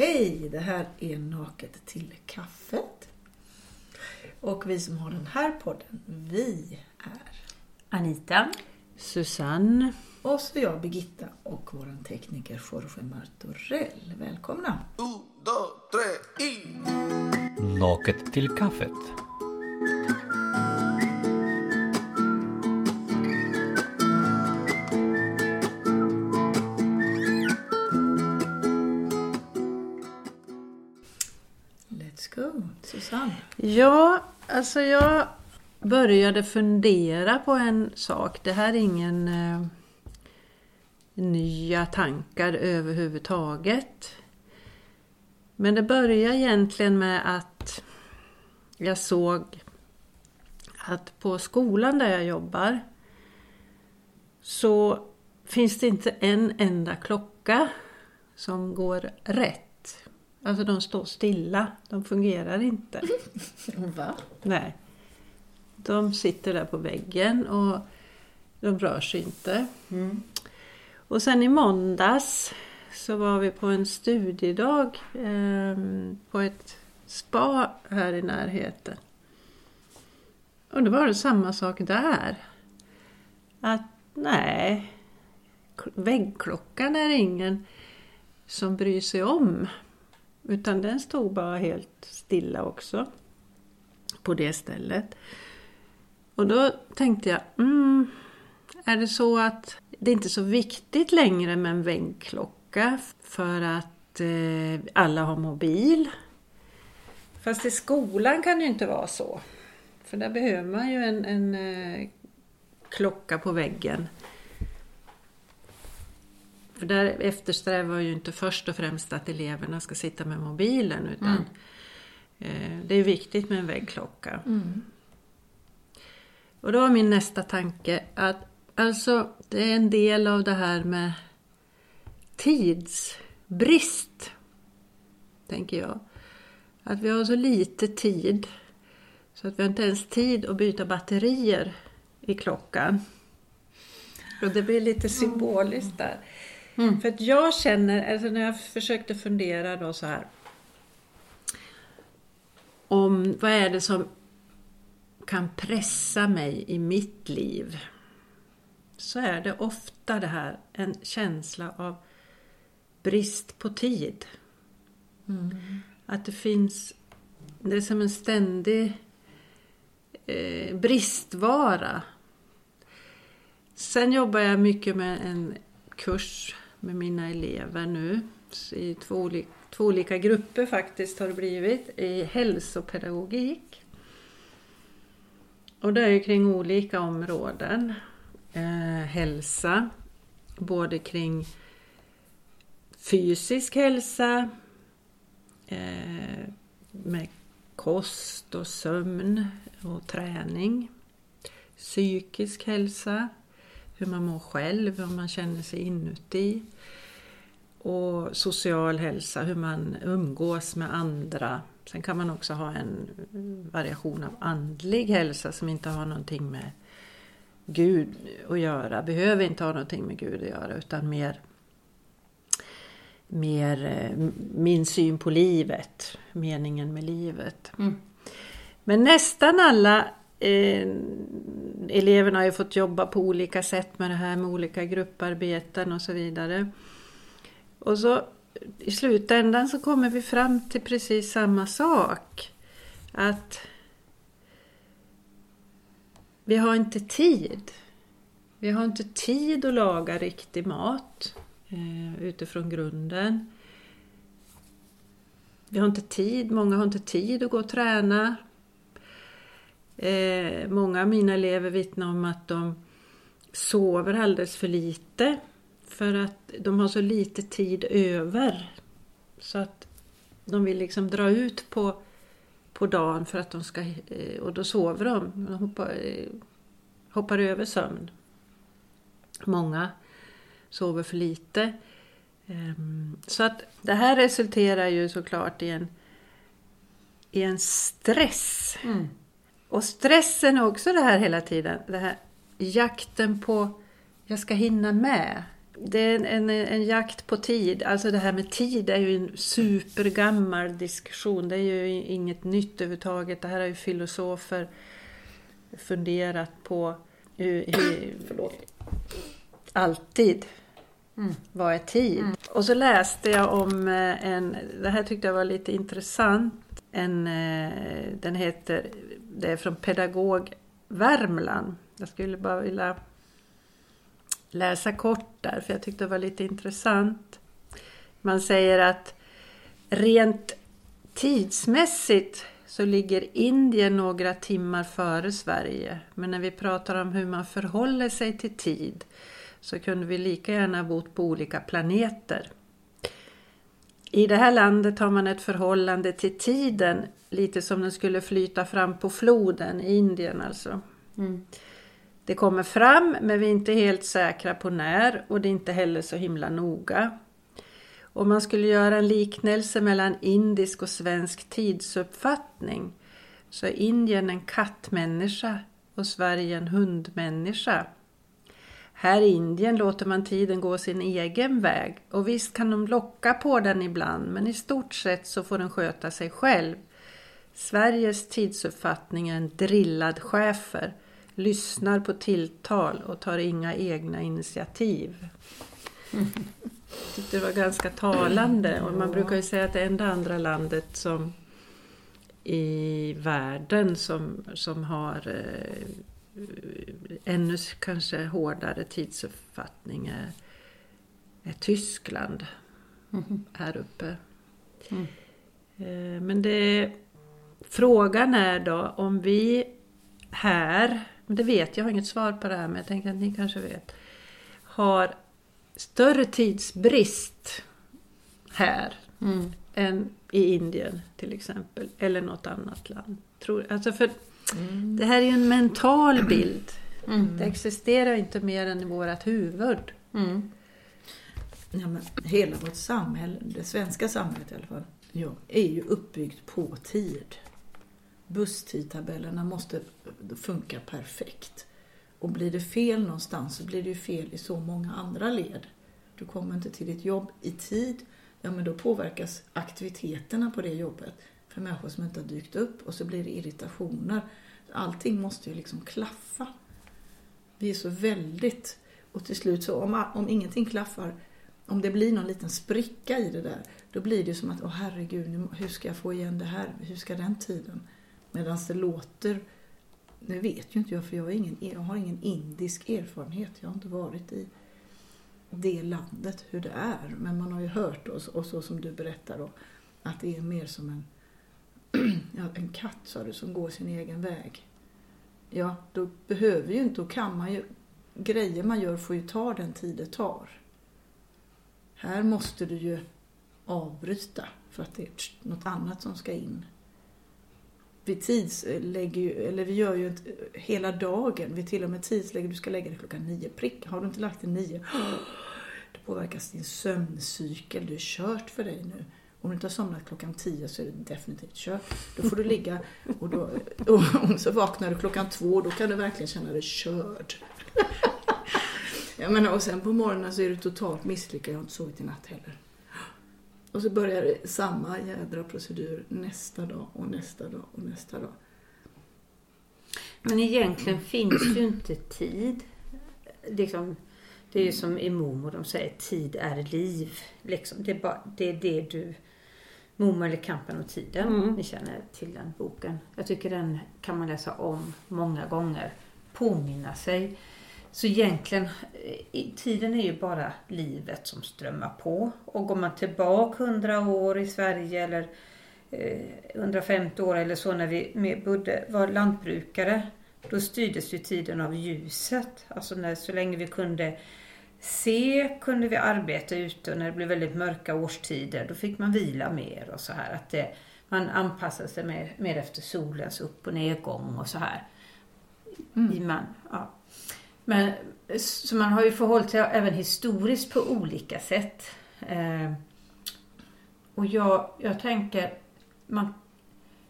Hej! Det här är Naket till kaffet. Och vi som har den här podden, vi är Anita. Susanne. och så jag Birgitta och vår tekniker Jorge Martorell. Välkomna! Un, dos, tres y... Naket till kaffet. Ja, alltså jag började fundera på en sak. Det här är ingen eh, nya tankar överhuvudtaget. Men det började egentligen med att jag såg att på skolan där jag jobbar så finns det inte en enda klocka som går rätt. Alltså de står stilla, de fungerar inte. Va? Nej. De sitter där på väggen och de rör sig inte. Och sen i måndags så var vi på en studiedag eh, på ett spa här i närheten. Och då var det samma sak där. Att nej, väggklockan är ingen som bryr sig om. Utan den stod bara helt stilla också på det stället. Och då tänkte jag, mm, är det så att det inte är så viktigt längre med en väggklocka för att eh, alla har mobil? Fast i skolan kan det ju inte vara så. För där behöver man ju en, en eh, klocka på väggen. För där eftersträvar ju inte först och främst att eleverna ska sitta med mobilen utan eh, det är viktigt med en väggklocka. Och då var min nästa tanke att alltså det är en del av det här med tidsbrist. Tänker jag. Att vi har så lite tid. Så att vi har inte ens tid att byta batterier i klockan. Och det blir lite symboliskt där. För att jag känner, alltså när jag försökte fundera då så här. Om vad är det som kan pressa mig i mitt liv så är det ofta det här en känsla av brist på tid. Att det finns, det är som en ständig eh, bristvara. Sen jobbar jag mycket med en kurs med mina elever nu i två, olika, två olika grupper faktiskt har det blivit i hälsopedagogik. Och det är ju kring olika områden. Eh, hälsa, både kring fysisk hälsa, eh, med kost och sömn och träning. Psykisk hälsa, hur man mår själv, hur man känner sig inuti. Och social hälsa, hur man umgås med andra. Sen kan man också ha en variation av andlig hälsa som inte har någonting med Gud att göra. Behöver inte ha någonting med Gud att göra utan mer, mer eh, min syn på livet, meningen med livet. Men nästan alla eh, eleverna har ju fått jobba på olika sätt med det här med olika grupparbeten och så vidare. Och så i slutändan så kommer vi fram till precis samma sak. Att vi har inte tid. Vi har inte tid att laga riktig mat eh, utifrån grunden. Vi har inte tid, många har inte tid att gå och träna. Eh, många av mina elever vittnar om att de sover alldeles för lite för att de har så lite tid över. Så att de vill liksom dra ut på, på dagen för att de ska... eh, Och då sover de. De hoppar, eh, hoppar över sömn. Många sover för lite. Ehm, så att det här resulterar ju såklart i en, i en stress. Mm. Och stressen är också det här hela tiden. Det här jakten på, jag ska hinna med. det är en, en, en jakt på tid. Alltså det här med tid är ju en supergammal diskussion. Det är ju inget nytt överhuvudtaget. Det här har ju filosofer funderat på hur, hur, alltid. Vad är tid? Och så läste jag om eh, en, det här tyckte jag var lite intressant. En, eh, den heter, det är från Pedagog Värmland. Jag skulle bara vilja läsa kort där för jag tyckte det var lite intressant. Man säger att rent tidsmässigt så ligger Indien några timmar före Sverige. Men när vi pratar om hur man förhåller sig till tid så kunde vi lika gärna bott på olika planeter. I det här landet har man ett förhållande till tiden lite som den skulle flyta fram på floden i Indien alltså. Det kommer fram men vi är inte helt säkra på när och det är inte heller så himla noga. Om man skulle göra en liknelse mellan indisk och svensk tidsuppfattning så är Indien en kattmänniska och Sverige en hundmänniska. Här i Indien låter man tiden gå sin egen väg och visst kan de locka på den ibland men i stort sett så får den sköta sig själv. Sveriges tidsuppfattning är en drillad chefer, lyssnar på tilltal och tar inga egna initiativ. Jag tyckte det var ganska talande och man brukar ju säga att det enda andra landet som i världen som, som har eh, ännu kanske hårdare tidsuppfattning är, är Tyskland här uppe. Eh, Men det, frågan är då om vi här, men det vet jag, har inget svar på det här men jag tänker att ni kanske vet, har större tidsbrist här än i Indien till exempel, eller något annat land. Tror, alltså för Det här är ju en mental bild. Det existerar inte mer än i vårt huvud. Ja, men hela vårt samhälle, det svenska samhället i alla fall, ja, är ju uppbyggt på tid. Busstidtabellerna måste funka perfekt. Och blir det fel någonstans så blir det ju fel i så många andra led. Du kommer inte till ditt jobb i tid, ja men då påverkas aktiviteterna på det jobbet för människor som inte har dykt upp och så blir det irritationer. Allting måste ju liksom klaffa. Vi är så väldigt... Och till slut så om, om ingenting klaffar, om det blir någon liten spricka i det där, då blir det som att, åh herregud, hur ska jag få igen det här? Hur ska den tiden? Medan det låter, Nu vet ju inte jag för jag, ingen, jag har ingen indisk erfarenhet. Jag har inte varit i det landet, hur det är. Men man har ju hört, och, och så som du berättar då, att det är mer som en, ja, en katt sa du, som går sin egen väg. Ja, då behöver ju inte, då kan man ju, grejer man gör får ju ta den tid det tar. Här måste du ju avbryta för att det är något annat som ska in. Vi tidslägger ju, eller vi gör ju ett, hela dagen, vi till och med tidslägger, du ska lägga dig klockan nio prick. Har du inte lagt dig nio, då påverkas din sömncykel, du är kört för dig nu. Om du inte har somnat klockan 10 så är det definitivt kört. Då får du ligga och, då, och så vaknar du klockan två, då kan du verkligen känna dig körd. Jag menar, och sen på morgonen så är du totalt misslyckad, jag har inte sovit i natt heller. Och så börjar det samma jädra procedur nästa dag och nästa dag och nästa dag. Men egentligen finns ju inte tid. Liksom, det är ju som i Momo, de säger tid är liv. Liksom, det, är bara, det är det du... Momo eller Kampen om tiden. Mm. Ni känner till den boken. Jag tycker den kan man läsa om många gånger. Påminna sig. Så egentligen, i- tiden är ju bara livet som strömmar på. Och går man tillbaka 100 år i Sverige eller eh, 150 år eller så när vi med Budde var lantbrukare. Då styrdes ju tiden av ljuset. Alltså när, så länge vi kunde se kunde vi arbeta ute och när det blev väldigt mörka årstider då fick man vila mer och så här. Att det, man anpassade sig mer, mer efter solens upp och nedgång och så här. I man, ja. Men, så man har ju förhållit sig även historiskt på olika sätt. Eh, och jag, jag tänker, man,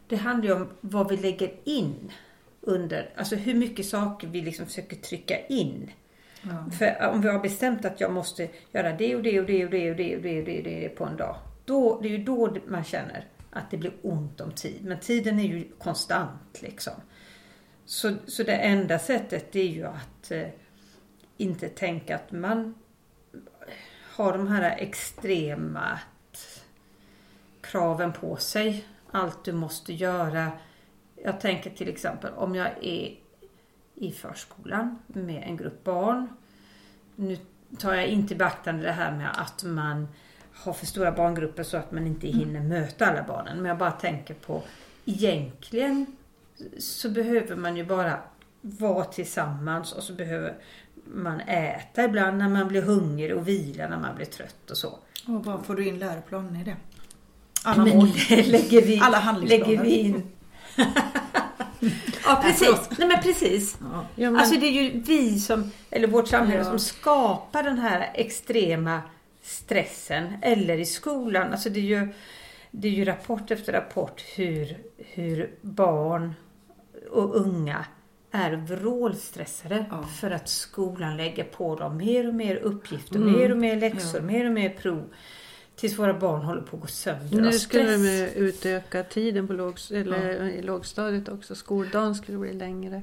det handlar ju om vad vi lägger in under, alltså hur mycket saker vi liksom försöker trycka in. Ja. För om vi har bestämt att jag måste göra det och det och det och det och det och det och det, och det på en dag. Då, det är ju då man känner att det blir ont om tid. Men tiden är ju konstant liksom. Så, så det enda sättet är ju att eh, inte tänka att man har de här extrema kraven på sig. Allt du måste göra. Jag tänker till exempel om jag är i förskolan med en grupp barn. Nu tar jag inte beaktande det här med att man har för stora barngrupper så att man inte hinner möta alla barnen. Men jag bara tänker på egentligen så behöver man ju bara vara tillsammans och så behöver man äta ibland när man blir hungrig och vila när man blir trött och så. Och vad får du in läroplanen i det? Alla mål. lägger vi, Alla handlingsplaner. lägger vi in. ja precis. Nej men precis. Ja. Ja, men, Alltså det är ju vi som, eller vårt samhälle som skapar den här extrema stressen. Eller i skolan. Alltså det är ju, det är ju rapport efter rapport hur, hur barn och unga är vrålstressade Ja. för att skolan lägger på dem mer och mer uppgifter, Mm. mer och mer läxor, Ja. mer och mer prov. Tills våra barn håller på att gå sönder nu skulle de utöka tiden på låg, eller, i lågstadiet också. Skoldagen skulle bli längre.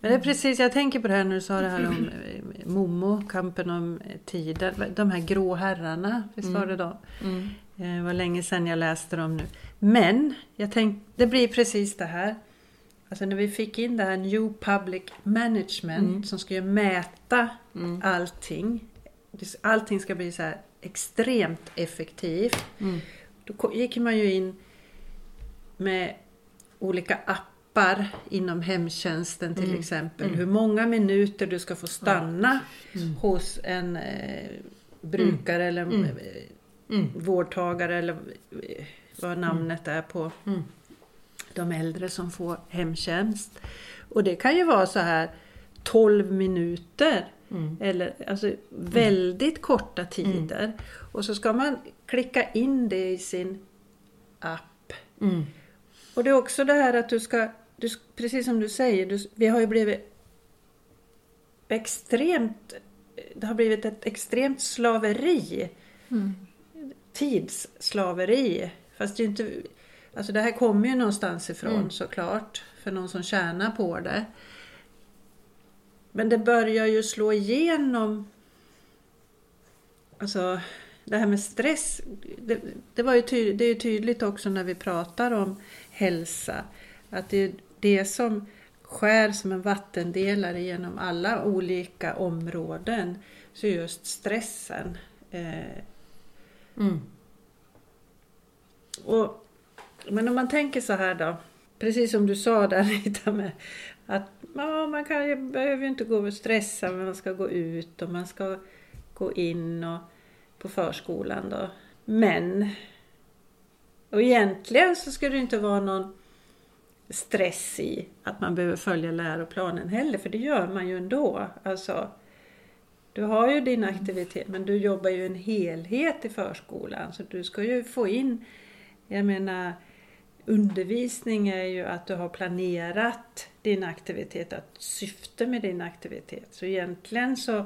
Men det är precis, jag tänker på det här när du sa det här om eh, Momo, kampen om eh, tiden. De här grå herrarna, visst var det då? Mm. Eh, Det var länge sedan jag läste dem nu. Men jag tänkte, det blir precis det här. Alltså när vi fick in det här New Public Management Mm. som ska ju mäta Mm. allting. Allting ska bli så här extremt effektivt. Mm. Då gick man ju in med olika appar inom hemtjänsten till Mm. exempel. Mm. Hur många minuter du ska få stanna Mm. hos en eh, brukare eller Mm. eh, Mm. vårdtagare eller eh, vad namnet är på Mm. de äldre som får hemtjänst. Och det kan ju vara så här 12 minuter Mm. eller alltså väldigt korta tider. Och så ska man klicka in det i sin app. Mm. Och det är också det här att du ska, du, precis som du säger, du, vi har ju blivit extremt, det har blivit ett extremt slaveri. Mm. Tidsslaveri. Fast det är inte, alltså det här kommer ju någonstans ifrån Mm. såklart. För någon som tjänar på det. Men det börjar ju slå igenom. Alltså det här med stress. Det, det, var ju tydligt, det är ju tydligt också när vi pratar om hälsa. Att det är det som skär som en vattendelare genom alla olika områden. Så just stressen. Eh, Mm. och, men om man tänker så här då. Precis som du sa där Rita med att ja, man kan, behöver ju inte gå och stressa men man ska gå ut och man ska gå in och, på förskolan då. Men och egentligen så ska det inte vara någon stress i att man behöver följa läroplanen heller för det gör man ju ändå. Alltså, du har ju din aktivitet men du jobbar ju en helhet i förskolan så du ska ju få in, jag menar undervisning är ju att du har planerat din aktivitet, att syfte med din aktivitet. Så egentligen så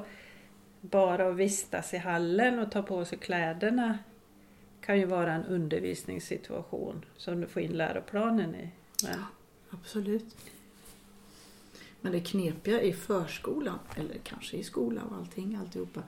bara att vistas i hallen och ta på sig kläderna kan ju vara en undervisningssituation som du får in läroplanen i. Men, Absolut. Men det knepiga i förskolan, eller kanske i skolan och allting, alltihopa,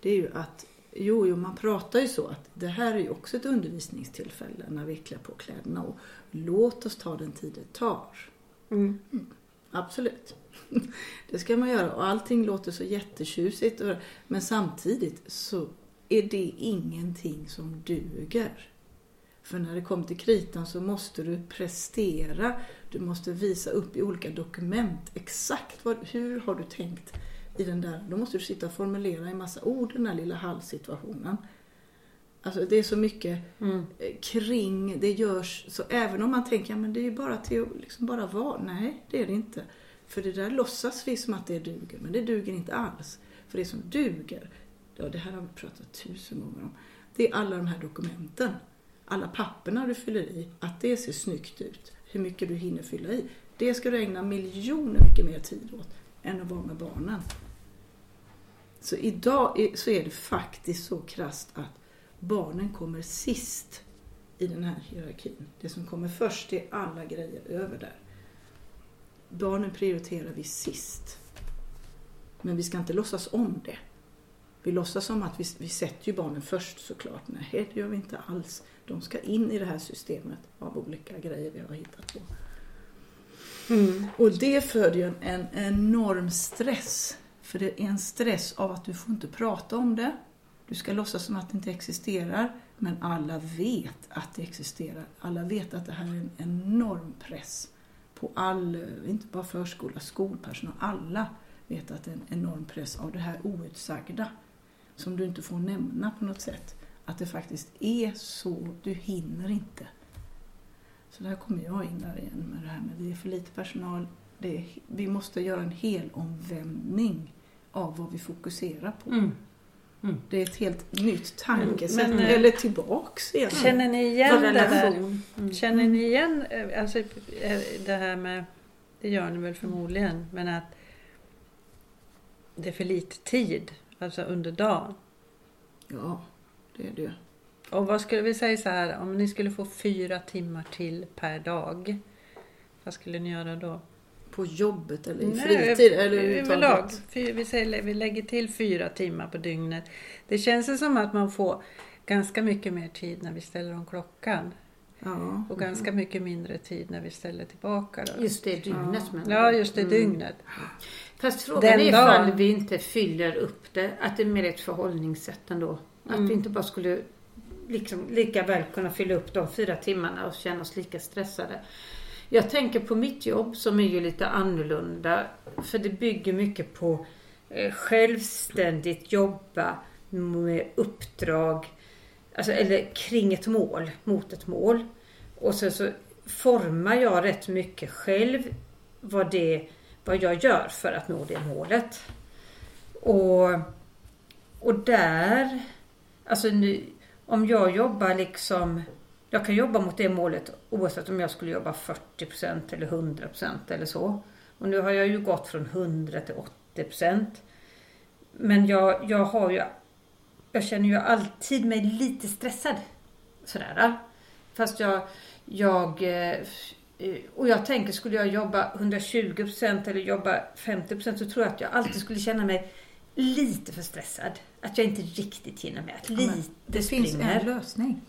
det är ju att Jo, jo, man pratar ju så att det här är ju också ett undervisningstillfälle när vi klär på kläderna och låt oss ta den tid det tar. Mm. mm. Absolut. Det ska man göra och allting låter så jättetjusigt. Men samtidigt så är det ingenting som duger. För när det kommer till kritan så måste du prestera. Du måste visa upp i olika dokument exakt vad, hur har du tänkt i den där. Då måste du sitta och formulera i massa ord den där lilla halvsituationen. Alltså det är så mycket Mm. eh, kring, det görs, så även om man tänker att det är ju bara till att liksom bara vara, nej det är det inte. För det där låtsas vi som att det duger, men det duger inte alls. För det som duger, ja det här har vi pratat tusen gånger om, det är alla de här dokumenten. Alla papperna du fyller i, att det ser snyggt ut, hur mycket du hinner fylla i. Det ska du ägna miljoner mycket mer tid åt än att vara med barnen. Så idag är, så är det faktiskt så krasst att barnen kommer sist i den här hierarkin. Det som kommer först är alla grejer över där. Barnen prioriterar vi sist. Men vi ska inte låtsas om det. Vi låtsas som att vi, vi sätter ju barnen först såklart. Nej, det gör vi inte alls. De ska in i det här systemet av olika grejer vi har hittat på. Och det föder ju en enorm stress. För det är en stress av att du får inte prata om det. Du ska låtsas som att det inte existerar. Men alla vet att det existerar. Alla vet att det här är en enorm press på all, inte bara förskola, skolpersonal. Alla vet att det är en enorm press av det här outsagda. Som du inte får nämna på något sätt. Att det faktiskt är så, du hinner inte. Så där kommer jag in där igen med det här med det är för lite personal. Det är, vi måste göra en hel omvändning av vad vi fokuserar på. Mm. Det är ett helt nytt tankesätt. Men, eh, eller tillbaks igen. Känner ni igen det där? Mm. Känner ni igen eh, alltså, eh, det här med, det gör ni väl förmodligen, men att det är för lite tid, alltså under dagen. Ja, det är det. Och vad skulle vi säga så här, om ni skulle få fyra timmar till per dag, vad skulle ni göra då? På jobbet eller i Nej, fritid? Eller överlag. Vi, säger, vi lägger till fyra timmar på dygnet. Det känns som att man får ganska mycket mer tid när vi ställer om klockan. Ja. Och ganska mycket mindre tid när vi ställer tillbaka. Då. Just det dygnet Ja, du? just det Mm. dygnet. Fast frågan Den är ifall dagen. vi inte fyller upp det, att det är mer ett förhållningssätt ändå. Att Mm. vi inte bara skulle liksom lika väl kunna fylla upp de fyra timmarna och känna oss lika stressade. Jag tänker på mitt jobb som är ju lite annorlunda. För det bygger mycket på eh, självständigt jobba med uppdrag. Alltså, eller kring ett mål, mot ett mål. Och sen så formar jag rätt mycket själv vad, det, vad jag gör för att nå det målet. Och, och där, alltså nu, om jag jobbar liksom, jag kan jobba mot det målet oavsett om jag skulle jobba 40% eller 100% eller så. Och nu har jag ju gått från 100 till 80%. Men jag, jag har ju, jag känner ju alltid mig lite stressad. Sådär. Fast jag, jag eh, och jag tänker, skulle jag jobba 120% eller jobba 50% så tror jag att jag alltid skulle känna mig lite för stressad. Att jag inte riktigt hinner med. Att Ja, lite men det finns springer. en lösning.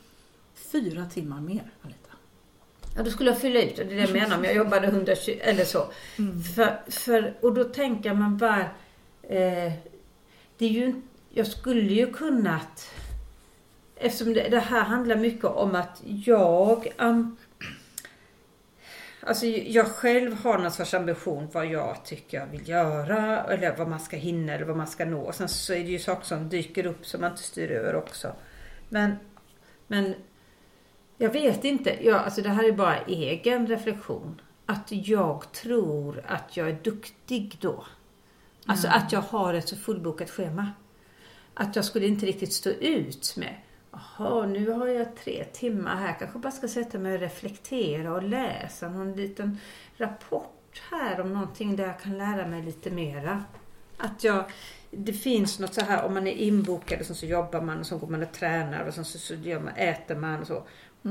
Fyra timmar mer, Anita. Ja, då skulle jag fylla ut det. Är det jag menar om jag jobbade 120 eller så. För, för, och då tänker man bara... Eh, det är ju, jag skulle ju kunnat... Eftersom det, det här handlar mycket om att jag... am- alltså jag själv har någon sorts ambition vad jag tycker jag vill göra. Eller vad man ska hinna eller vad man ska nå. Och sen så är det ju saker som dyker upp som man inte styr över också. Men, men jag vet inte. Ja, alltså det här är bara egen reflektion. Att jag tror att jag är duktig då. Alltså att jag har ett så fullbokat schema. Att jag skulle inte riktigt stå ut med Jaha, nu har jag tre timmar här. Kanske bara ska sätta mig och reflektera och läsa någon liten rapport här om någonting där jag kan lära mig lite mera. Att jag, det finns något så här om man är inbokad och så jobbar man och så går man och tränar och så, så gör man, äter man och så.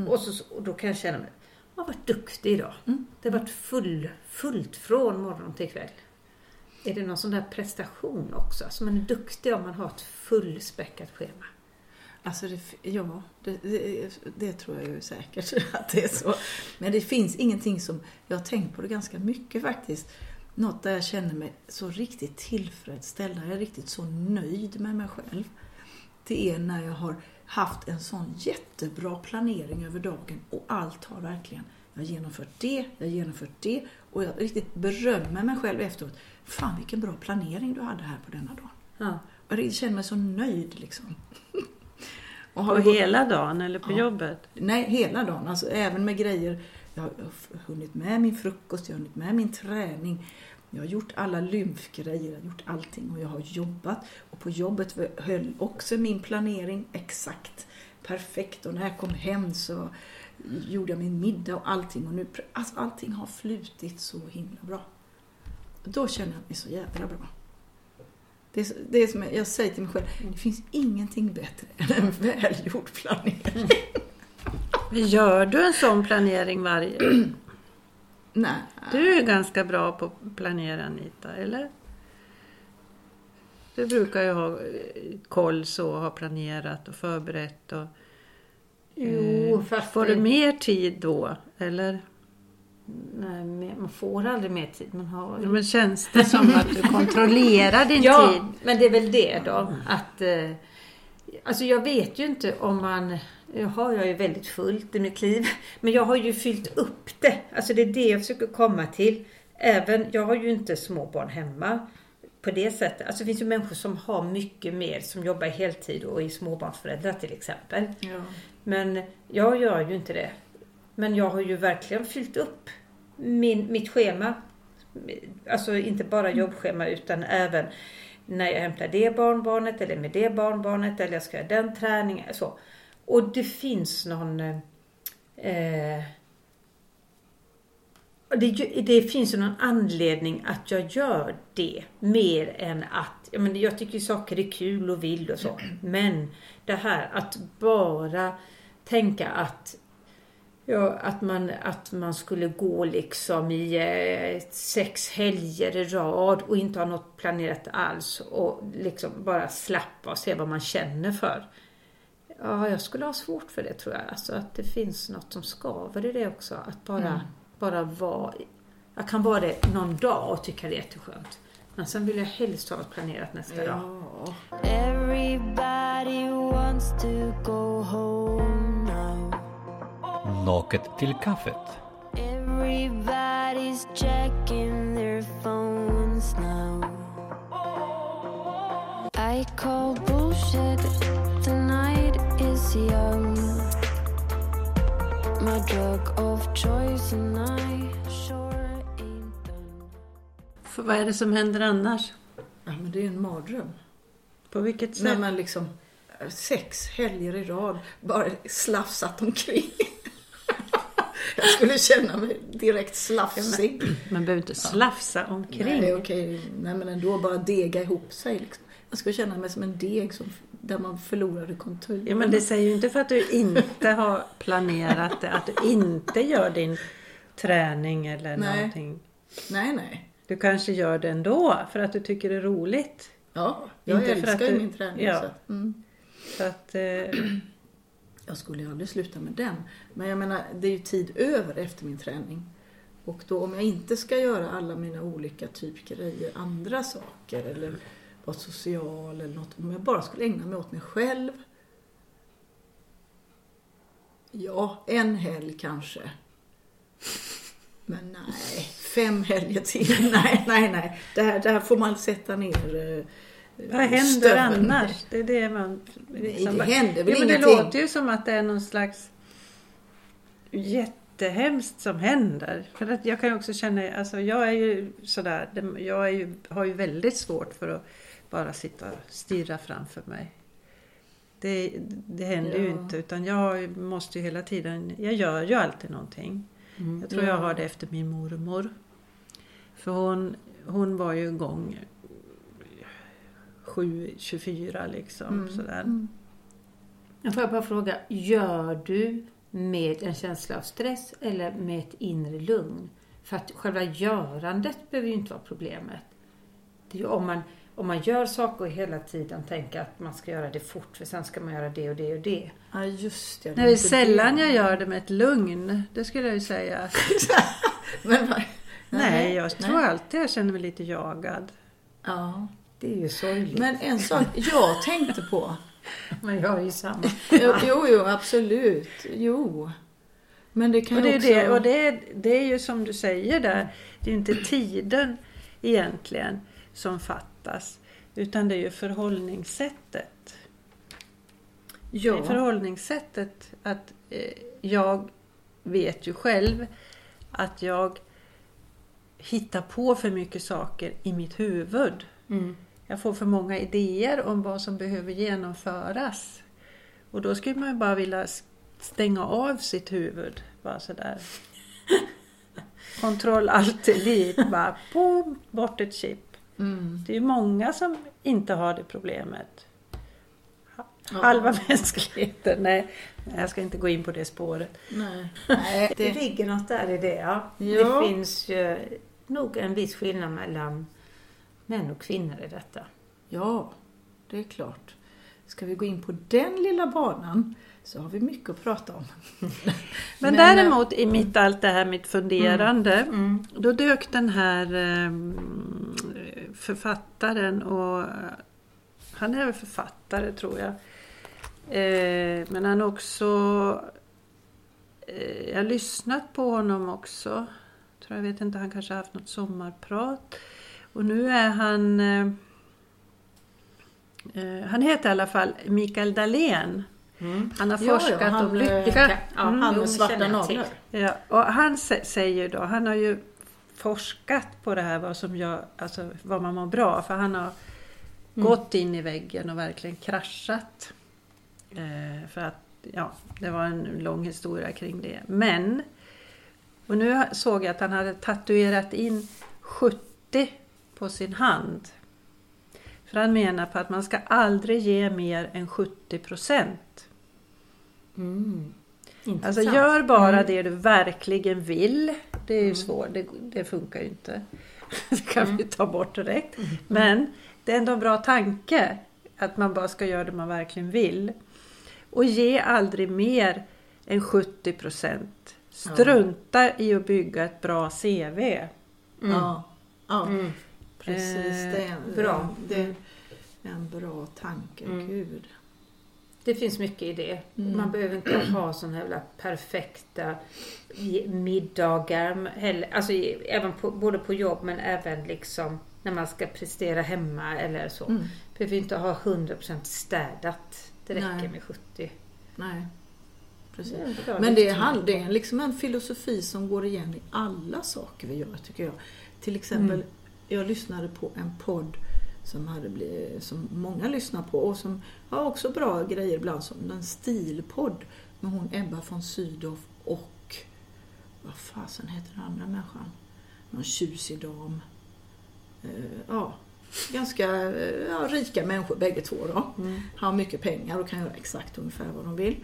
Och, så, och då kan jag känna mig, jag har varit duktig idag. Det har varit full, fullt från morgon till kväll. Är det någon sån där prestation också? Alltså man är duktig om man har ett fullspäckat schema. Alltså, det, ja, det, det, det tror jag ju säkert att det är så. Men det finns ingenting som, jag har tänkt på det ganska mycket faktiskt. Något där jag känner mig så riktigt tillfredsställd, jag är riktigt så nöjd med mig själv. Det är när jag har haft en sån jättebra planering över dagen och allt har verkligen, jag har genomfört det, jag har genomfört det och jag riktigt berömmer mig själv efteråt. Fan vilken bra planering du hade här på denna dagen. Ja. Jag känner mig så nöjd liksom. Och har På gått- hela dagen eller på Ja. jobbet? Nej, hela dagen. Alltså även med grejer. Jag har hunnit med min frukost, jag har hunnit med min träning. Jag har gjort alla lymfgrejer, jag har gjort allting och jag har jobbat. Och på jobbet höll också min planering exakt perfekt. Och när jag kom hem så gjorde jag min middag och allting. Och nu, alltså allting har flutit så himla bra. Då känner jag mig så jävla bra. Det är, det är som jag säger till mig själv, det finns ingenting bättre än en välgjord planering. Gör du en sån planering varje... Nej. Du är ganska bra på att planera Anita, eller? Du brukar ju ha eh, koll så, ha planerat och förberett och... Jo, eh, fast Får det- du mer tid då, eller? Nej, man får aldrig mer tid. Man har Ja, Men känns det som att du kontrollerar din ja, tid? men det är väl det då. Att, eh, alltså jag vet ju inte om man... Jag har jag ju väldigt fullt i mitt liv. Men jag har ju fyllt upp det. Alltså det är det jag försöker komma till. Även, jag har ju inte småbarn hemma på det sättet. Alltså det finns ju människor som har mycket mer, som jobbar heltid och är småbarnsföräldrar till exempel. Ja. Men jag gör ju inte det. Men jag har ju verkligen fyllt upp min, mitt schema. Alltså inte bara jobbschema utan även när jag hämtar det barnbarnet eller med det barnbarnet eller jag ska göra den träningen. Så. Och det finns någon... Eh, det, det finns ju någon anledning att jag gör det mer än att, jag, menar, jag tycker saker är kul och vill och så. Men det här att bara tänka att Ja, att man, att man skulle gå liksom i eh, sex helger i rad och inte ha något planerat alls och liksom bara slappa och se vad man känner för. Ja, jag skulle ha svårt för det tror jag. Alltså att det finns något som skaver i det också. Att bara, bara vara... Jag kan vara det någon dag och tycka det är jätteskönt. Men sen vill jag helst ha planerat nästa dag. Ja. Everybody wants to go home now. Naket till kaffet. Everybody's checking their phones now. I call bullshit. För vad är det som händer annars? ja, men det är en mardröm. På vilket sätt? När man liksom sex helger i rad bara slafsat omkring. Jag skulle känna mig direkt slafsig. Man behöver inte slafsa omkring. Nej, okej. Nej, men ändå bara dega ihop sig. Liksom. Jag skulle känna mig som en deg som, där man förlorade konturen. Ja, men det säger ju inte för att du inte har planerat det, att du inte gör din träning eller Nej. någonting. Nej, nej. Du kanske gör det ändå för att du tycker det är roligt. Ja, jag Inte för älskar att ju min träning. ja. Så. Mm. Så att, eh, Jag skulle ju aldrig sluta med den. Men jag menar, det är ju tid över efter min träning. Och då om jag inte ska göra alla mina olika typ grejer, andra saker eller vara social eller något. Om jag bara skulle ägna mig åt mig själv. Ja, en helg kanske. Men nej, fem helger till. Nej, nej, nej. Det här, det här får man sätta ner eh, vad händer stöveln. annars? Det är det man... liksom det händer väl jo, men Det ingenting. låter ju som att det är någon slags jättehemskt som händer. För att jag kan ju också känna, alltså jag är ju sådär, jag är ju, har ju väldigt svårt för att bara sitta och stirra framför mig. Det, det händer ju Ja. inte utan jag måste ju hela tiden, jag gör ju alltid någonting. Jag tror jag har det efter min mormor. För hon, hon var ju igång 7-24 liksom. Sådär. Jag får jag bara fråga, gör du med en känsla av stress eller med ett inre lugn? För att själva görandet behöver ju inte vara problemet. Det är ju om man, om man gör saker och hela tiden tänker att man ska göra det fort för sen ska man göra det och det och det. Ja, just det. Nej, det är sällan det. jag gör det med ett lugn. Det skulle jag ju säga. Men, vad- Nej, jag tror nej. alltid jag känner mig lite jagad. Ja. Det är ju sorgligt. Men en sak jag tänkte på. Men jag är ju samma. Jo, jo, jo absolut. Jo. Men det kan Och det, också... det, och det, är, det är ju som du säger där, det är ju inte tiden egentligen som fattas. Utan det är ju förhållningssättet. Det ja. förhållningssättet att eh, jag vet ju själv att jag hittar på för mycket saker i mitt huvud. Mm. Jag får för många idéer om vad som behöver genomföras. Och då skulle man ju bara vilja stänga av sitt huvud. Bara sådär. Kontroll delete. Bara boom, bort ett chip. Mm. Det är många som inte har det problemet. Ja. Halva mänskligheten, nej, jag ska inte gå in på det spåret. Nej. Nej, Det det, ligger något där i det ja. Ja. Det finns ju nog en viss skillnad mellan män och kvinnor i detta. ja, det är klart. Ska vi gå in på den lilla banan så har vi mycket att prata om. Men, Men, däremot i mitt allt det här mitt funderande, Mm. då dök den här eh, författaren och han är väl författare tror jag. Eh, men han också eh, jag har lyssnat på honom också. Tror jag vet inte, han kanske har haft något sommarprat. Och nu är han eh, eh, han heter i alla fall Mikael Dahlén. Mm. Han har forskat han, om lycka. Ja, Mm. Han jo, med svarta naglar. Ja, och han sä- säger då, han har ju forskat på det här vad som gör, alltså vad man mår bra. För han har gått in i väggen och verkligen kraschat. Eh, för att, ja, det var en lång historia kring det. Men, och nu såg jag att han hade tatuerat in 70 på sin hand. För han menar på att man ska aldrig ge mer än 70 procent. Mm. Alltså Intressant. gör bara Mm. det du verkligen vill. Det är ju svårt, det, det funkar ju inte. Det kan vi ta bort direkt. Men det är ändå en bra tanke att man bara ska göra det man verkligen vill. Och ge aldrig mer än 70 procent. Strunta i att bygga ett bra CV. Ja, ja Mm. precis. Eh, Det är en, bra. Det är en bra tanke. Mm. Gud. Det finns mycket i det. Mm. Man behöver inte ha sådana jävla perfekta middagar. Heller. Alltså, även på, både på jobb men även liksom när man ska prestera hemma eller så. Mm. Behöver inte ha 100% städat. Det räcker Nej. med 70. Nej, precis. Det Men det är, det är liksom en filosofi som går igen i alla saker vi gör tycker jag. Till exempel, Mm. jag lyssnade på en podd som, hade blivit, som många lyssnar på och som har också bra grejer ibland som en stilpodd med hon Ebba von Sydow och vad fasen heter den andra människan? Någon tjusig dam. Eh, ja, ganska eh, ja, rika människor bägge två då. Mm. Har mycket pengar och kan göra exakt ungefär vad de vill.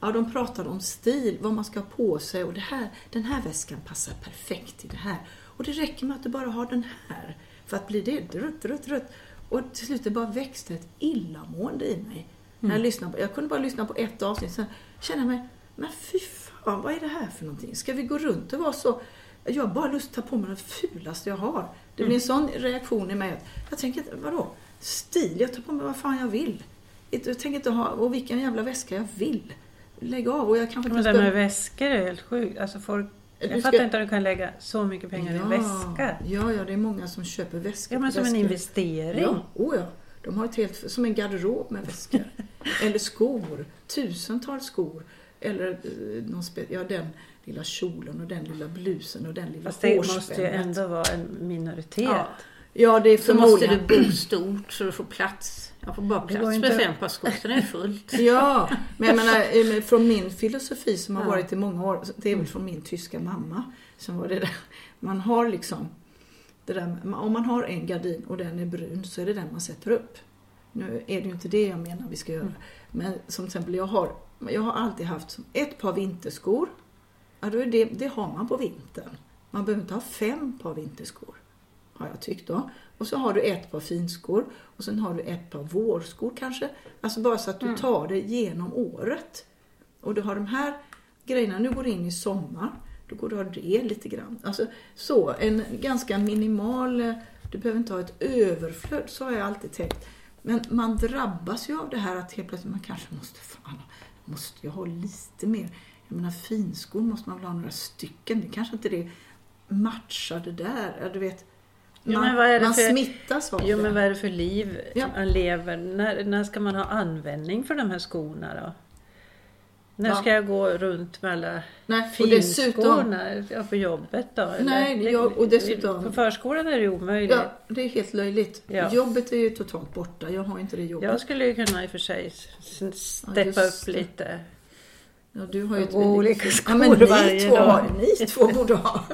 Ja, de pratar om stil, vad man ska ha på sig och det här, den här väskan passar perfekt i det här. Och det räcker med att du bara har den här för att bli det rutt, rutt, rutt. Och till slut det bara växte ett illamående i mig. När jag, lyssnade på, jag kunde bara lyssna på ett avsnitt, sen kände jag mig, men fy fan, vad är det här för någonting? Ska vi gå runt och vara så... Jag har bara lust att ta på mig det fulaste jag har. Det blir en sån reaktion i mig att jag tänker inte, vadå? Stil? Jag tar på mig vad fan jag vill. Jag tänker inte ha, och vilken jävla väska jag vill. Lägg av och jag kanske Men inte det ska... med väskor är helt sjukt. Alltså folk, jag ska- fattar inte att du kan lägga så mycket pengar i en väska. Ja, ja, det är många som köper väskor. Ja men som en väskor. investering. Ja, oh ja. De har ett helt, som en garderob med väskor. Eller skor. Tusentals skor. Eller eh, någon spe, ja, den lilla kjolen och den lilla blusen och den lilla Fast det måste ju ändå vara en minoritet. Ja. Ja, det är Så måste förmodligen... du bo stort så du får plats. Jag får bara Det plats går med inte- fem skor, sen är det fullt. Ja, men jag menar eh, från min filosofi som har Ja. varit i många år, det är väl från min tyska mamma som var det där. Man har liksom, det där, om man har en gardin och den är brun så är det den man sätter upp. Nu är det ju inte det jag menar vi ska göra. Men som till exempel jag har, jag har alltid haft ett par vinterskor. Ja, det, det har man på vintern. Man behöver inte ha fem par vinterskor. Har jag tyckt då. Och så har du ett par finskor och sen har du ett par vårskor kanske. Alltså bara så att du tar det genom året. Och du har de här grejerna, nu går det in i sommar. Då går du ha det lite grann. Alltså så, en ganska minimal, eh, du behöver inte ha ett överflöd, så har jag alltid tänkt. Men man drabbas ju av det här att helt plötsligt man kanske måste, fan, måste jag ha lite mer. Jag menar finskor måste man väl ha några stycken, det kanske inte det matchar det där. Du vet, Jo, man, man för- smittas av Jo det. men vad är det för liv Ja. man lever? När, när ska man ha användning för de här skorna då? När Ja. ska jag gå runt med alla Nej, dessutom, finskorna ja, på jobbet då? eller? Nej, jag- och dessutom- På förskolan är det omöjligt. ja, det är helt löjligt. Ja. Jobbet är ju totalt borta, jag har inte det jobbet. Jag skulle ju kunna i och för sig steppa just upp lite. Ja, du har ju ett olika skor ja, men ni varje två, dag. ni två borde ha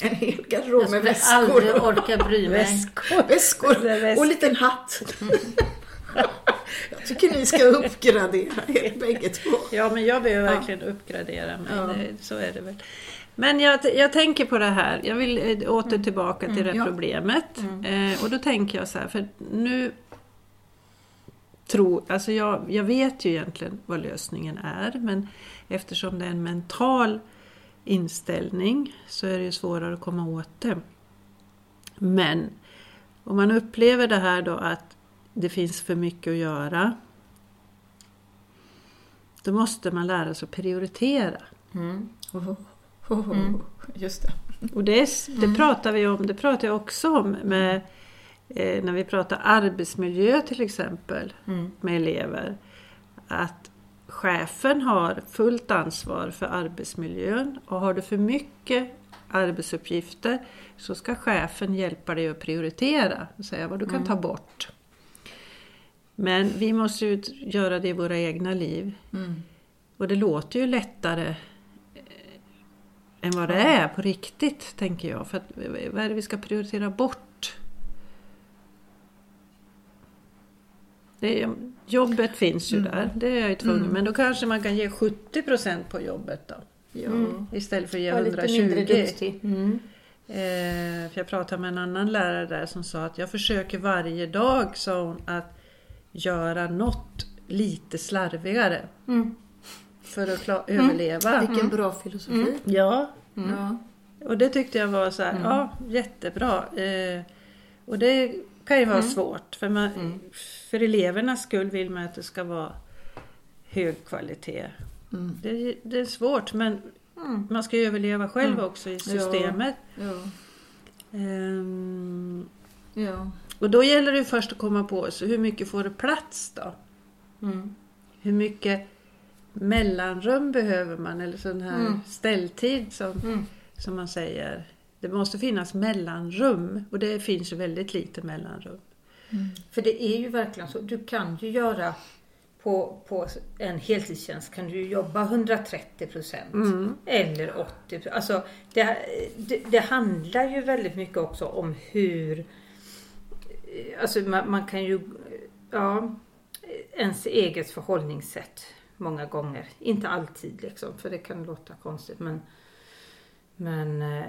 En hel garderob Jag med skulle aldrig väskor. orka bry mig. Väskor. Väskor väskor. och en liten hatt. Jag tycker ni ska uppgradera er bägge två. Ja, men jag behöver verkligen uppgradera mig. Ja. Så är det väl. Men jag, jag tänker på det här. Jag vill eh, åter tillbaka till det ja. problemet. Eh, och då tänker jag så här, för nu tror, alltså jag, jag vet ju egentligen vad lösningen är, men eftersom det är en mental inställning så är det ju svårare att komma åt det. Men om man upplever det här då att det finns för mycket att göra då måste man lära sig att prioritera. Mm. Oh, oh, oh. Just det. Och det, är- det pratar vi om, det pratar jag också om med, eh, när vi pratar arbetsmiljö till exempel Mm. med elever. Att chefen har fullt ansvar för arbetsmiljön och har du för mycket arbetsuppgifter så ska chefen hjälpa dig att prioritera och säga vad du kan ta bort. Men vi måste ju göra det i våra egna liv. Mm. Och det låter ju lättare eh, än vad det är på riktigt, tänker jag. För att, eh, vad är det vi ska prioritera bort? Det är, jobbet finns ju där, det är jag ju tvungen. Men då kanske man kan ge 70% på jobbet då. Ja. Mm. Istället för att ge Var lite mindre 120. duktig. Mm. Eh, för jag pratade med en annan lärare där som sa att jag försöker varje dag, sa hon, att göra något lite slarvigare. Mm. För att kla- överleva. Vilken bra filosofi. Ja, Ja. och det tyckte jag var så här, ja jättebra. Eh, och det kan ju vara svårt. För, man, för elevernas skull vill man att det ska vara hög kvalitet. Mm. Det, det är svårt men Mm. man ska ju överleva själv också i systemet. Ja. Ehm, Ja. och då gäller det först att komma på så hur mycket får det plats då? Mm. Hur mycket mellanrum behöver man eller sån här Mm. ställtid som, Mm. som man säger. Det måste finnas mellanrum och det finns ju väldigt lite mellanrum. För det är ju verkligen så. Du kan ju göra på, på en heltidstjänst kan du jobba 130 procent eller 80 Alltså det, det, det handlar ju väldigt mycket också om hur Alltså man, man kan ju Ja Ens eget förhållningssätt många gånger. Inte alltid liksom för det kan låta konstigt men Men eh,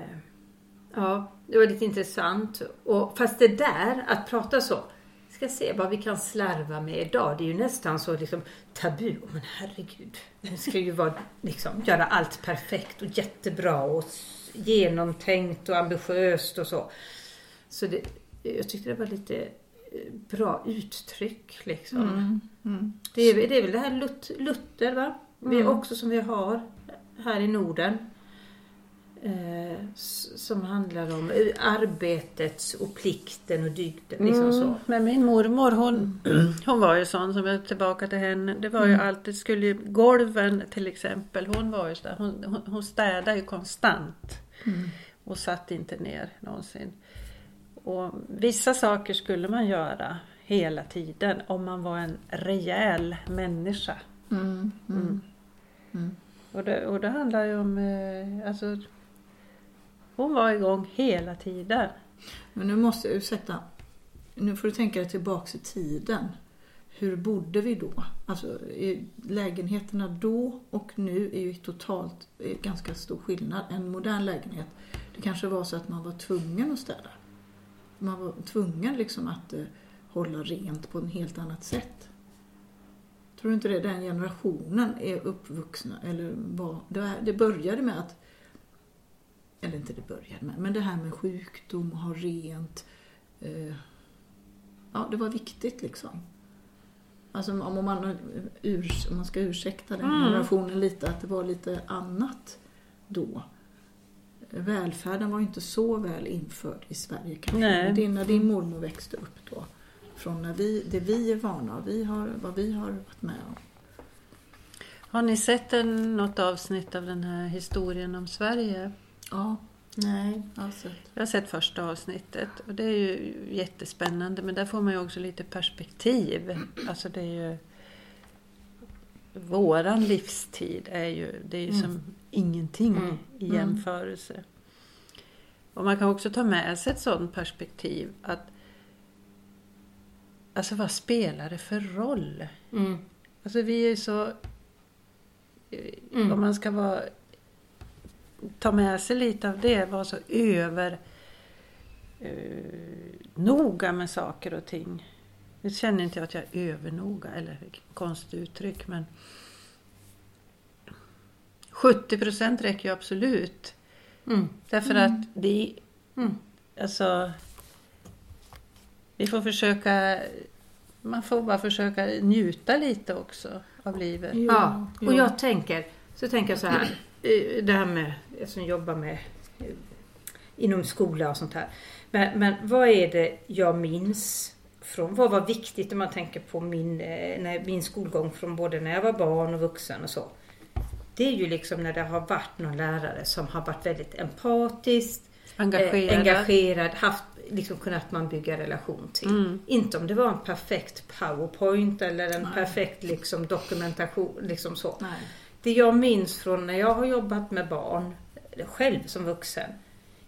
Ja, det var lite intressant. Och, fast det där, att prata så. Ska se vad vi kan slarva med idag. Det är ju nästan så liksom tabu. Men herregud. Vi ska ju vara, liksom, göra allt perfekt och jättebra och genomtänkt och ambitiöst och så. Så det, jag tyckte det var lite eh, bra uttryck liksom. Mm. Mm. Det, är, det är väl det här Lut, Luther va? Vi Mm. också som vi har här i Norden. Eh, som handlar om eh, arbetets och plikten och dygden. Liksom så. Men min mormor hon, hon var ju sån som jag tillbaka till henne. Det var ju Mm. alltid, skulle ju, golven till exempel, hon var ju så där, hon, hon, hon städade ju konstant. Mm. Och satt inte ner någonsin. Och vissa saker skulle man göra hela tiden om man var en rejäl människa. Mm. Mm. Mm. Och det, och det handlar ju om, eh, alltså, hon var igång hela tiden. Men nu måste jag, ursäkta, nu får du tänka dig tillbaks i tiden. Hur bodde vi då? Alltså lägenheterna då och nu är ju totalt är ganska stor skillnad. En modern lägenhet, det kanske var så att man var tvungen att städa. Man var tvungen liksom att eh, hålla rent på ett helt annat sätt. Tror du inte det? Den generationen är uppvuxna, eller var, det började med att eller inte det började med, men det här med sjukdom och ha rent. Eh, ja, det var viktigt liksom. Alltså om man, ur, om man ska ursäkta den Mm. generationen lite, att det var lite annat då. Välfärden var ju inte så väl införd i Sverige kanske. Nej. När din mormor växte upp då. Från när vi, det vi är vana vi har, vad vi har varit med om. Har ni sett en, något avsnitt av den här historien om Sverige? Ja, Nej. alltså. Jag har sett första avsnittet och det är ju jättespännande men där får man ju också lite perspektiv. Alltså det är ju... Våran livstid är ju, det är ju som ingenting Mm. i Mm. jämförelse. Och man kan också ta med sig ett sådant perspektiv att Alltså vad spelar det för roll? Mm. Alltså vi är ju så... Mm. Om man ska vara, ta med sig lite av det, vara så över eh, noga med saker och ting. Nu känner inte jag att jag är övernoga, eller konstigt uttryck, men 70 procent räcker ju absolut. Mm. Därför att det... Mm. Alltså... Vi får försöka... Man får bara försöka njuta lite också av livet. Ja, och ja. jag tänker, så tänker jag så här, det här med, jag som jobbar med eh, inom skola och sånt här. Men, men vad är det jag minns från, vad var viktigt om man tänker på min, eh, när, min skolgång från både när jag var barn och vuxen och så. Det är ju liksom när det har varit någon lärare som har varit väldigt empatisk, Engagerad. eh, engagerad haft liksom kunnat man bygga relation till. Mm. Inte om det var en perfekt powerpoint eller en perfekt liksom dokumentation. Liksom så. Nej. Det jag minns från när jag har jobbat med barn, själv som vuxen,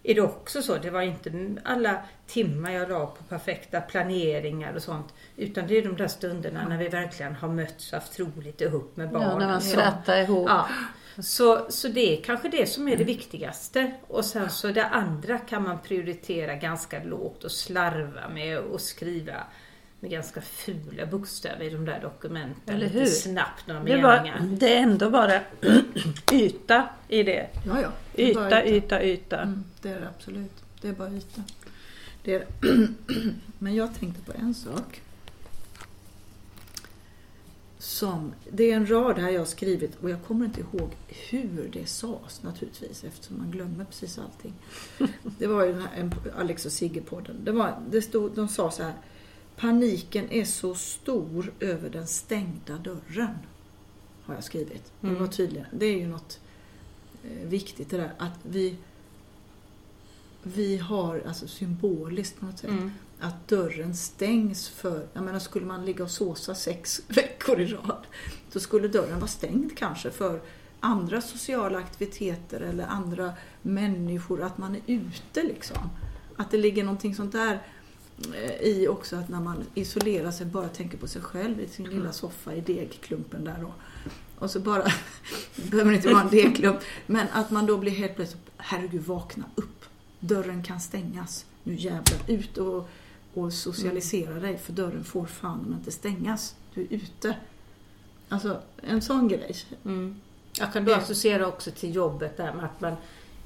är det också så. Det var inte alla timmar jag la på perfekta planeringar och sånt. Utan det är de där stunderna när vi verkligen har mötts och haft roligt ihop med barnen. Ja, när man Så- skrattar ihop. Ja. Så, så det är kanske det som är det viktigaste. Och sen så det andra kan man prioritera ganska lågt och slarva med och skriva med ganska fula bokstäver i de där dokumenten. Eller Lite hur? snabbt några Det, var, meningar. det är ändå bara yta i det. Ja, ja. Det bara Yta, yta, yta. Mm, det är det absolut. Det är bara yta. Det är det. Men jag tänkte på en sak. Som, det är en rad här jag har skrivit och jag kommer inte ihåg hur det sades naturligtvis eftersom man glömmer precis allting. Det var ju den här en- Alex och Sigge-podden. Det var, det stod, de sa så här. Paniken är så stor över den stängda dörren. Har jag skrivit. Det var tydligen. Det är ju något eh, viktigt det där att vi vi har alltså symboliskt på något sätt Mm. att dörren stängs för, jag menar skulle man ligga och såsa sex veckor i rad då skulle dörren vara stängd kanske för andra sociala aktiviteter eller andra människor, att man är ute liksom. Att det ligger någonting sånt där i också att när man isolerar sig bara tänker på sig själv i sin lilla soffa i degklumpen där då. Och så bara, behöver inte vara en degklump, men att man då blir helt plötsligt, herregud vakna upp. Dörren kan stängas. Nu jävlar ut och, och socialisera dig för dörren får fan inte stängas. Du är ute. Alltså en sån grej. Mm. Jag kan då associera också till jobbet där med att man,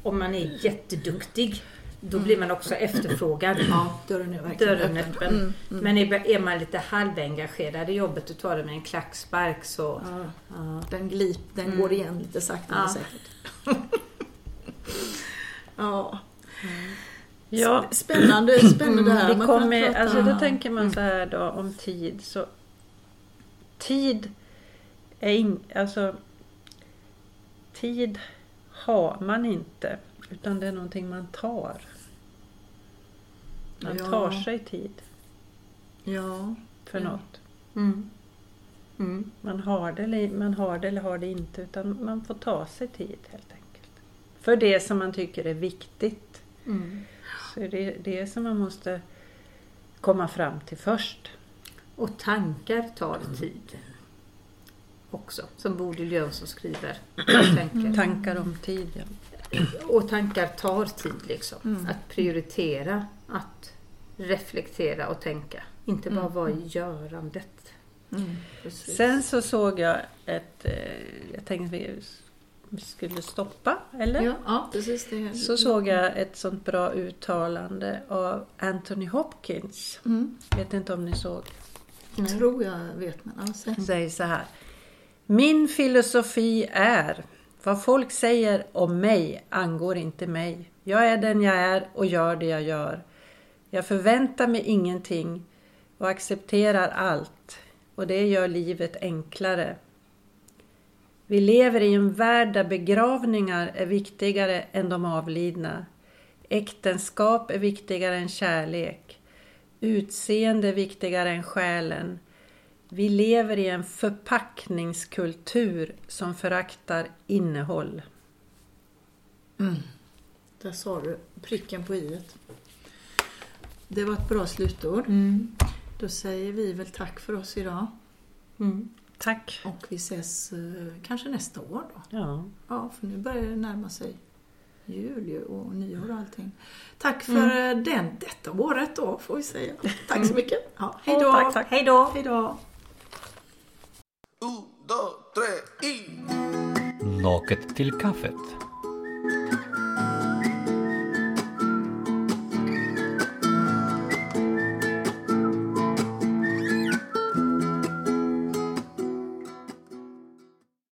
om man är jätteduktig, då blir man också efterfrågad. Ja, dörren är verkligen Dörren öppen. öppen. Mm, mm. Men är är man lite halvengagerad i jobbet och tar det med en klackspark så... Ja, Ja. den glip, den Mm. går igen lite sakta men säkert. ja. Ja, Spännande, spännande det här. vi kommer, alltså då tänker man så här då om tid. Så tid är in, alltså tid har man inte utan det är någonting man tar. Man Ja. tar sig tid Ja, för Ja. något. Mm. Mm. Man har, det, eller- man har det eller har det inte utan man får ta sig tid helt enkelt. För det som man tycker är viktigt. Mm. Så är det det som man måste komma fram till först. Och tankar tar tid. Också. Som Bodil Jönsson skriver. Tänker. Tankar om tid. Ja. Och tankar tar tid liksom. Mm. Att prioritera, att reflektera och tänka. Inte bara Mm. vara i görandet. mm. Sen så såg jag ett, eh, jag tänkte vi skulle stoppa, eller? Ja, ja, precis. Det. Så såg jag ett sånt bra uttalande av Anthony Hopkins. Mm. Vet inte om ni såg. Tror jag vet, men alltså. Han säger så här. Min filosofi är vad folk säger om mig angår inte mig. Jag är den jag är och gör det jag gör. Jag förväntar mig ingenting och accepterar allt och det gör livet enklare. Vi lever i en värld där begravningar är viktigare än de avlidna. Äktenskap är viktigare än kärlek. Utseende är viktigare än själen. Vi lever i en förpackningskultur som föraktar innehåll. Mm. Där sa du pricken på iet. Det var ett bra slutord. Mm. Då säger vi väl tack för oss idag. Mm. Tack. Och vi ses eh, kanske nästa år då. Ja. Ja, för nu börjar det närma sig jul ju och nyår och allting. Tack för eh, den, detta året då, får vi säga. Tack så mycket. Ja, hej då. tack, tack. Hej då! Hej då. Un, dos, tres y... Naket till kaffet.